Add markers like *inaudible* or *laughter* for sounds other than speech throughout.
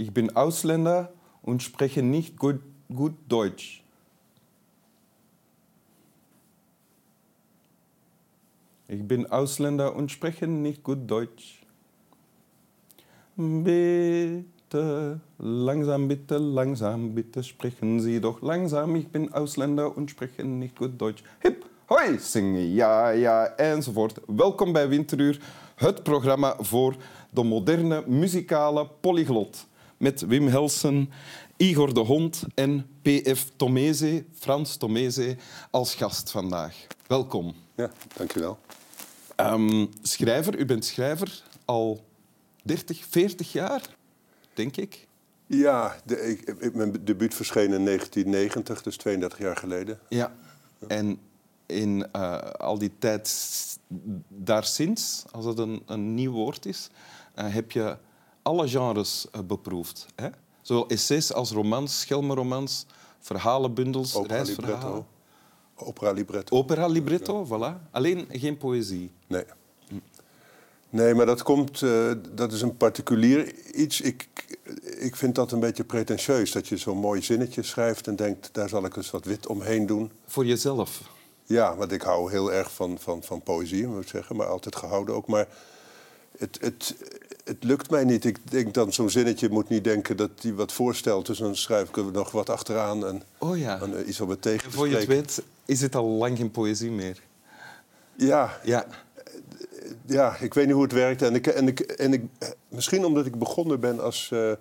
Ich bin Ausländer und spreche nicht gut, gut Deutsch. Ich bin Ausländer und spreche nicht gut Deutsch. Bitte, langsam, bitte, langsam, bitte sprechen Sie doch langsam. Ich bin Ausländer und spreche niet goed Deutsch. Hip, hoi, zingen, ja, ja, enzovoort. Welkom bij Winteruur, het programma voor de moderne muzikale polyglot. Met Wim Helsen, Igor de Hond en P.F. Tomeze, Frans Tomeze, als gast vandaag. Welkom. Ja, dankjewel. Um, schrijver, u bent schrijver al 30, 40 jaar, denk ik. Ja, de, ik, mijn debuut verscheen in 1990, dus 32 jaar geleden. Ja, en in uh, al die tijd daar sinds, als het een, een nieuw woord is, uh, heb je alle genres uh, beproefd. Hè? Zowel essays als romans, schelmenromans, verhalenbundels, Opera reisverhalen. libretto. Opera libretto. Opera libretto, voilà. Alleen geen poëzie. Nee. Nee, maar dat komt, uh, dat is een particulier iets. Ik, ik vind dat een beetje pretentieus, dat je zo'n mooi zinnetje schrijft en denkt, daar zal ik eens wat wit omheen doen. Voor jezelf? Ja, want ik hou heel erg van, van, van poëzie, moet ik zeggen, maar altijd gehouden ook. Maar het, het, het lukt mij niet. Ik denk dan zo'n zinnetje moet niet denken dat hij wat voorstelt. Dus dan schrijf ik er nog wat achteraan en, oh ja. en iets om het tegen te Voor je het weet is het al lang geen poëzie meer. Ja. ja. Ja, ik weet niet hoe het werkt. En ik, en ik, en ik, misschien omdat ik begonnen ben als uh,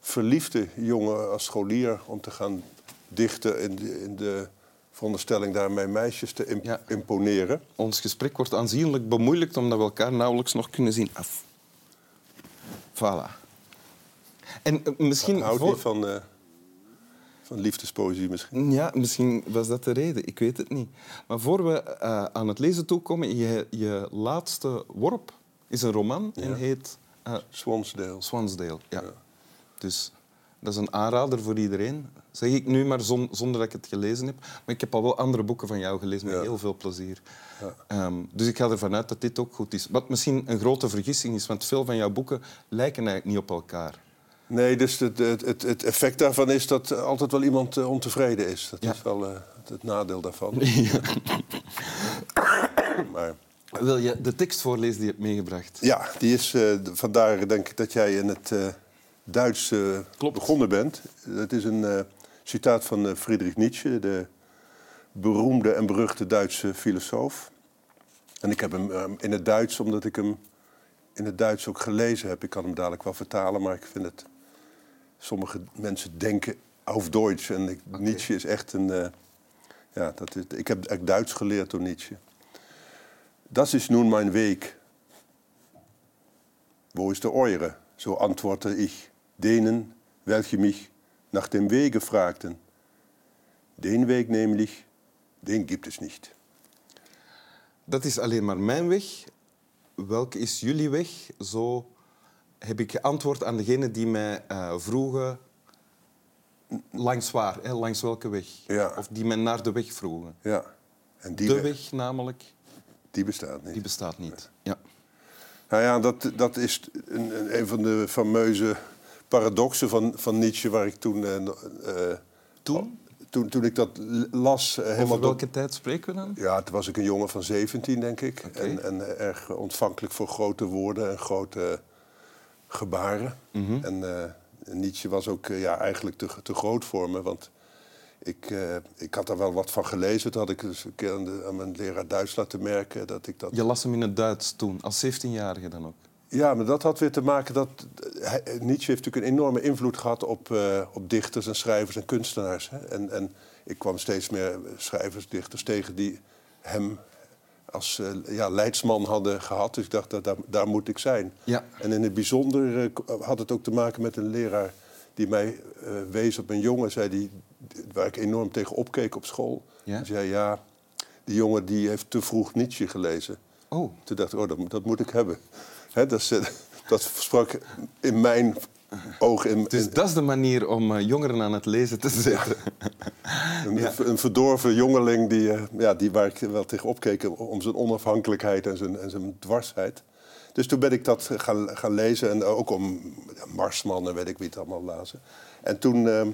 verliefde jongen, als scholier... om te gaan dichten in de, in de veronderstelling daarmee meisjes te imp ja. imponeren. Ons gesprek wordt aanzienlijk bemoeilijkt omdat we elkaar nauwelijks nog kunnen zien af. Voilà. En uh, misschien... Houdt voor... van, uh, van liefdespoëzie misschien? Ja, misschien was dat de reden. Ik weet het niet. Maar voor we uh, aan het lezen toekomen, je, je laatste worp is een roman ja. en heet... Swansdale. Swansdale, ja. ja. Dus dat is een aanrader voor iedereen. Zeg ik nu maar zon, zonder dat ik het gelezen heb. Maar ik heb al wel andere boeken van jou gelezen met Ja. heel veel plezier. Ja. Um, dus ik ga ervan uit dat dit ook goed is. Wat misschien een grote vergissing is, want veel van jouw boeken lijken eigenlijk niet op elkaar. Nee, dus het, het, het, effect daarvan is dat altijd wel iemand uh, ontevreden is. Dat Ja. is wel uh, het, nadeel daarvan. *laughs* *laughs* Maar Wil je de tekst voorlezen die je hebt meegebracht? ja, die is, uh, vandaar denk ik dat jij in het uh, Duits uh, Klopt. begonnen bent. Het is een uh, citaat van uh, Friedrich Nietzsche, de beroemde en beruchte Duitse filosoof. En ik heb hem uh, in het Duits, omdat ik hem in het Duits ook gelezen heb. Ik kan hem dadelijk wel vertalen, maar ik vind het... Sommige mensen denken auf Deutsch. En ik. Nietzsche is echt een... ja, dat is, ik heb eigenlijk Duits geleerd door Nietzsche. Das ist nun mein Weg. Wo ist der eure? So antworte ich denen, welche mich nach dem Wege fragten. Den Weg nämlich, den gibt es nicht. Dat is alleen maar mijn weg. Welke is jullie weg? Zo heb ik geantwoord aan degene die mij uh, vroegen langs waar, hè? langs welke weg. Ja. Of die mij naar de weg vroegen. Ja, en die de weg, weg namelijk, die bestaat niet. die bestaat niet. Ja. Nou ja, dat, dat is een, een, een van de fameuze paradoxen van, van Nietzsche... waar ik toen... eh, eh, Toen? toen, toen ik dat las... eh, helemaal Over welke tijd spreken we dan? Ja, toen was ik een jongen van 17, denk ik. En, en erg ontvankelijk voor grote woorden en grote gebaren. Mhm. En Nietzsche was ook ja, eigenlijk te, te groot voor me. Want ik, ik had daar wel wat van gelezen. Toen had ik dus een keer aan, de- aan mijn leraar Duits laten merken dat ik dat... Je las hem in het Duits toen, als 17-jarige dan ook. Ja, maar dat had weer te maken dat... hij- Nietzsche heeft natuurlijk een enorme invloed gehad op, eh, op dichters en schrijvers en kunstenaars. Hè? En, en ik kwam steeds meer schrijvers, dichters tegen die hem als eh, ja, leidsman hadden gehad. Dus ik dacht, dat, daar, daar moet ik zijn. Ja. En in het bijzonder eh, had het ook te maken met een leraar... die mij eh, wees op een jongen, zei die, waar ik enorm tegen opkeek op school. Ja? Die zei, ja, die jongen die heeft te vroeg Nietzsche gelezen. Oh, Toen dacht ik, oh, dat, dat moet ik hebben. Dat, is, eh, dat sprak in mijn ogen. In, dus dat is de manier om uh, jongeren aan het lezen te zetten. een, *laughs* ja. een verdorven jongeling die, eh, ja, die waar ik wel tegen opkeek om zijn onafhankelijkheid en zijn, en zijn dwarsheid. Dus toen ben ik dat gaan, gaan lezen. En ook om ja, Marsman en weet ik wie het allemaal lazen. En toen, ehm,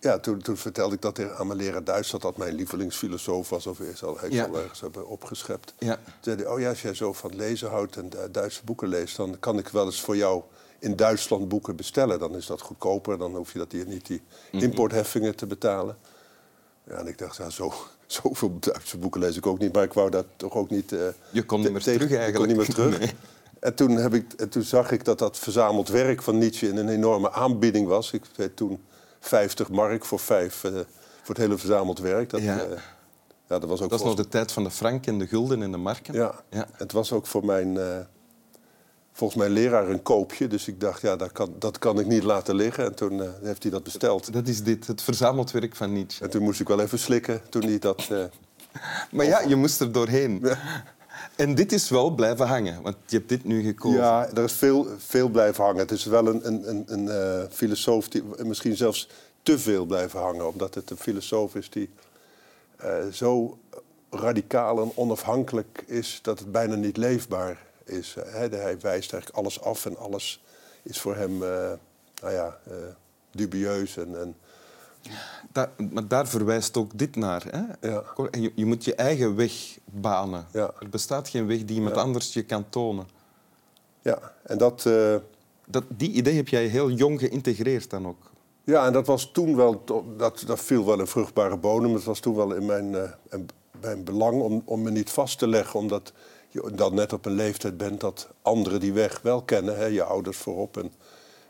ja, toen, toen vertelde ik dat aan mijn leraar Duits... dat dat mijn lievelingsfilosoof was. Of is al, ik Ja. zal ergens hebben opgeschept. Ja. Toen zei hij, oh ja, als jij zo van lezen houdt en Du- Duitse boeken leest... dan kan ik wel eens voor jou in Duitsland boeken bestellen. Dan is dat goedkoper. Dan hoef je dat hier niet die Mhm. importheffingen te betalen. Ja, en ik dacht, ja, zo, *laughs* zoveel Duitse boeken lees ik ook niet. Maar ik wou dat toch ook niet... eh, Je kon niet meer terug Ik eigenlijk. kon niet meer terug. *laughs* Nee. En toen, heb ik, en toen zag ik dat dat verzameld werk van Nietzsche in een enorme aanbieding was. Ik weet toen 50 mark voor vijf eh, voor het hele verzameld werk. Dat, Ja. eh, ja, dat was ook Dat is nog de tijd van de frank en de gulden en de marken. ja. Ja. Het was ook voor mijn, eh, volgens mijn leraar een koopje. Dus ik dacht, ja, dat kan, dat kan ik niet laten liggen. En toen heeft hij dat besteld. Dat is dit, het verzameld werk van Nietzsche. En toen moest ik wel even slikken toen hij dat... Maar ja, je moest er doorheen. En dit is wel blijven hangen, want je hebt dit nu gekozen. Ja, er is veel, veel blijven hangen. Het is wel een, een, een, een eh, filosoof die misschien zelfs te veel blijven hangen. Omdat het een filosoof is die eh, zo radicaal en onafhankelijk is dat het bijna niet leefbaar is. Hè, hij wijst eigenlijk alles af en alles is voor hem eh, nou ja, eh, dubieus. En, en, Da- maar daar verwijst ook dit naar. Hè? Ja. Je, je moet je eigen weg banen. Ja. Er bestaat geen weg die iemand anders je kan tonen. ja, en dat... eh, Dat, die idee heb jij heel jong geïntegreerd dan ook. Ja, en dat was toen wel, dat, dat viel wel in vruchtbare bodem. Het was toen wel in mijn, in mijn belang om, om me niet vast te leggen, omdat je dan net op een leeftijd bent dat anderen die weg wel kennen, hè, je ouders voorop. En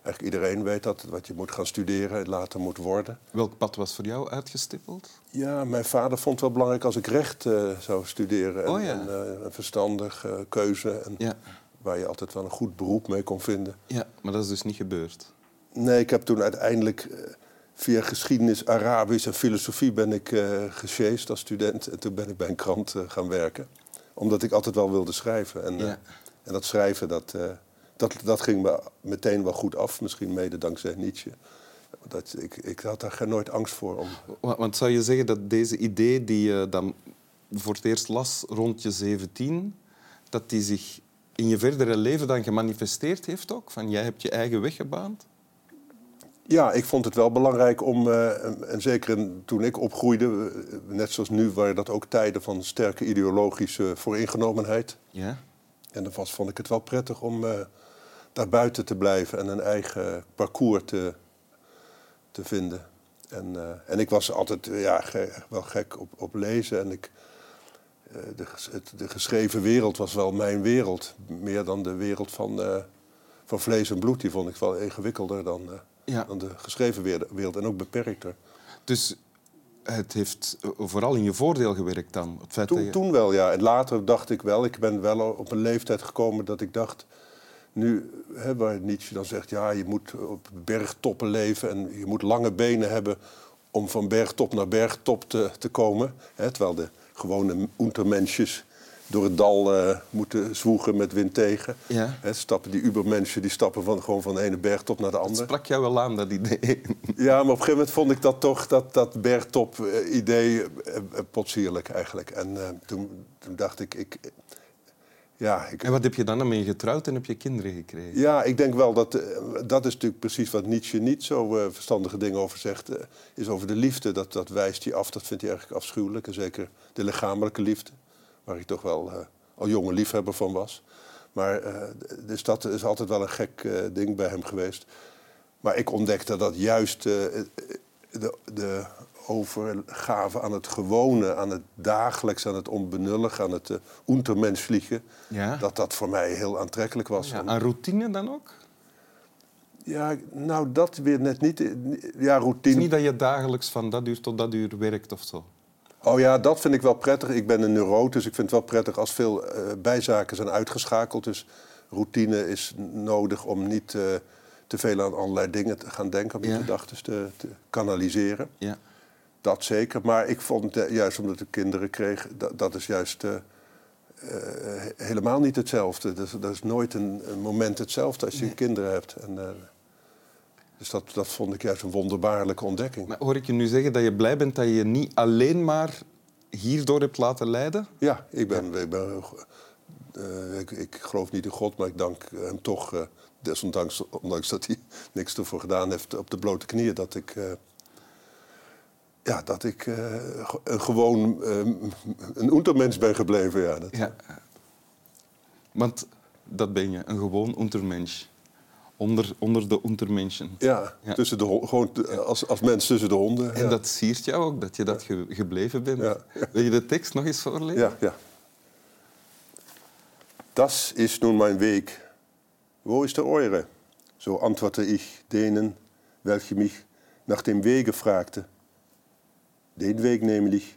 eigenlijk iedereen weet dat, wat je moet gaan studeren en later moet worden. Welk pad was voor jou uitgestippeld? Ja, mijn vader vond het wel belangrijk als ik recht eh, zou studeren. En, Oh ja. en, eh, een verstandige keuze, en Ja. waar je altijd wel een goed beroep mee kon vinden. ja, maar dat is dus niet gebeurd. Nee, ik heb toen uiteindelijk eh, via geschiedenis, Arabisch en filosofie ben ik eh gesjeest als student. En toen ben ik bij een krant eh, gaan werken. Omdat ik altijd wel wilde schrijven. En, eh, Ja. en dat schrijven, dat, eh, dat, dat ging me meteen wel goed af. Misschien mede dankzij Nietzsche. Dat, ik, ik had daar nooit angst voor. Om, Wa- Want zou je zeggen dat deze idee die je dan voor het eerst las rond je 17, dat die zich in je verdere leven dan gemanifesteerd heeft ook? Van jij hebt je eigen weg gebaand? Ja, ik vond het wel belangrijk om, eh, en- zeker toen ik opgroeide, eh, net zoals nu, waren dat ook tijden van sterke ideologische vooringenomenheid. Ja. En dan was, vond ik het wel prettig om eh, daar buiten te blijven en een eigen parcours te, te vinden. En, eh, en ik was altijd eh, ja, ge- wel gek op, op lezen. En ik, eh, de, het, de geschreven wereld was wel mijn wereld. Meer dan de wereld van, van vlees en bloed. Die vond ik wel ingewikkelder dan, Ja. dan de geschreven wereld. en ook beperkter. Dus het heeft vooral in je voordeel gewerkt dan? Het feit dat Toen, je... toen wel, ja. En later dacht ik wel, ik ben wel op een leeftijd gekomen dat ik dacht... Nu, hè, waar Nietzsche dan zegt, ja, je moet op bergtoppen leven... en je moet lange benen hebben om van bergtop naar bergtop te, te komen. Hè, terwijl de gewone untermensjes door het dal eh, moeten zwoegen met wind tegen. Ja. Hè, stappen die ubermensen die stappen van, gewoon van de ene bergtop naar de andere. sprak jou wel aan, dat idee. Ja, maar op een gegeven moment vond ik dat toch, dat, dat bergtop-idee eh, eh, potsierlijk eigenlijk. En toen, toen dacht ik, ik ja, ik, En wat heb je dan ermee getrouwd en heb je kinderen gekregen? ja, ik denk wel dat, eh, dat is natuurlijk precies wat Nietzsche niet zo eh, verstandige dingen over zegt, eh, is over de liefde. Dat, dat wijst hij af, dat vindt hij eigenlijk afschuwelijk. En zeker de lichamelijke liefde, waar ik toch wel al jonge liefhebber van was. Maar, dus dat is altijd wel een gek ding bij hem geweest. Maar ik ontdekte dat juist de, de overgave aan het gewone, aan het dagelijks, aan het onbenullig, aan het uh, untermensvliegen, Ja. dat dat voor mij heel aantrekkelijk was. Ja, aan routine dan ook? Ja, nou dat weer net niet. Ja, Het routine. is niet dat je dagelijks van dat uur tot dat uur werkt of zo. Oh ja, dat vind ik wel prettig. Ik ben een neuroot, dus ik vind het wel prettig als veel eh, bijzaken zijn uitgeschakeld. Dus routine is nodig om niet eh, te veel aan allerlei dingen te gaan denken, om je Ja. gedachten te, te kanaliseren. Ja. Dat zeker. Maar ik vond, eh, juist omdat ik kinderen kreeg, dat, dat is juist eh, eh, he- helemaal niet hetzelfde. Dat is, dat is nooit een, een moment hetzelfde als je kinderen hebt. En, dus dat, dat vond ik juist een wonderbaarlijke ontdekking. Maar hoor ik je nu zeggen dat je blij bent dat je je niet alleen maar hierdoor hebt laten leiden? Ja, ik ben, ik ben ik, ik geloof niet in God, maar ik dank hem toch, desondanks ondanks dat hij niks ervoor gedaan heeft, op de blote knieën, dat ik, ja, dat ik een gewoon eh, een ben gebleven. Ja, dat, Ja. Want dat ben je, een gewoon untermensch. Onder, onder de untermenschen. ja, Ja. Tussen de, gewoon als, als mens tussen de honden. En ja. dat siert jou ook, dat je dat ge- gebleven bent. Wil je de tekst nog eens voorlezen? Ja, ja. Das ist nun mein Weg. Wo ist der eure? So antworte ich denen, welche mich nach dem Wege fragten. Den Weg nämlich,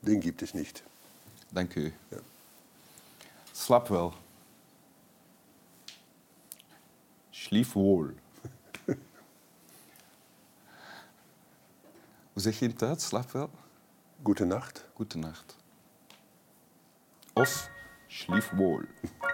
den gibt es nicht. Dank u. Ja. Slap wel. Schlief wohl. *laughs* Hoe zeg je in het Duits? Slap wel. Gute Nacht. Gute Nacht. Of schlief wohl. *laughs*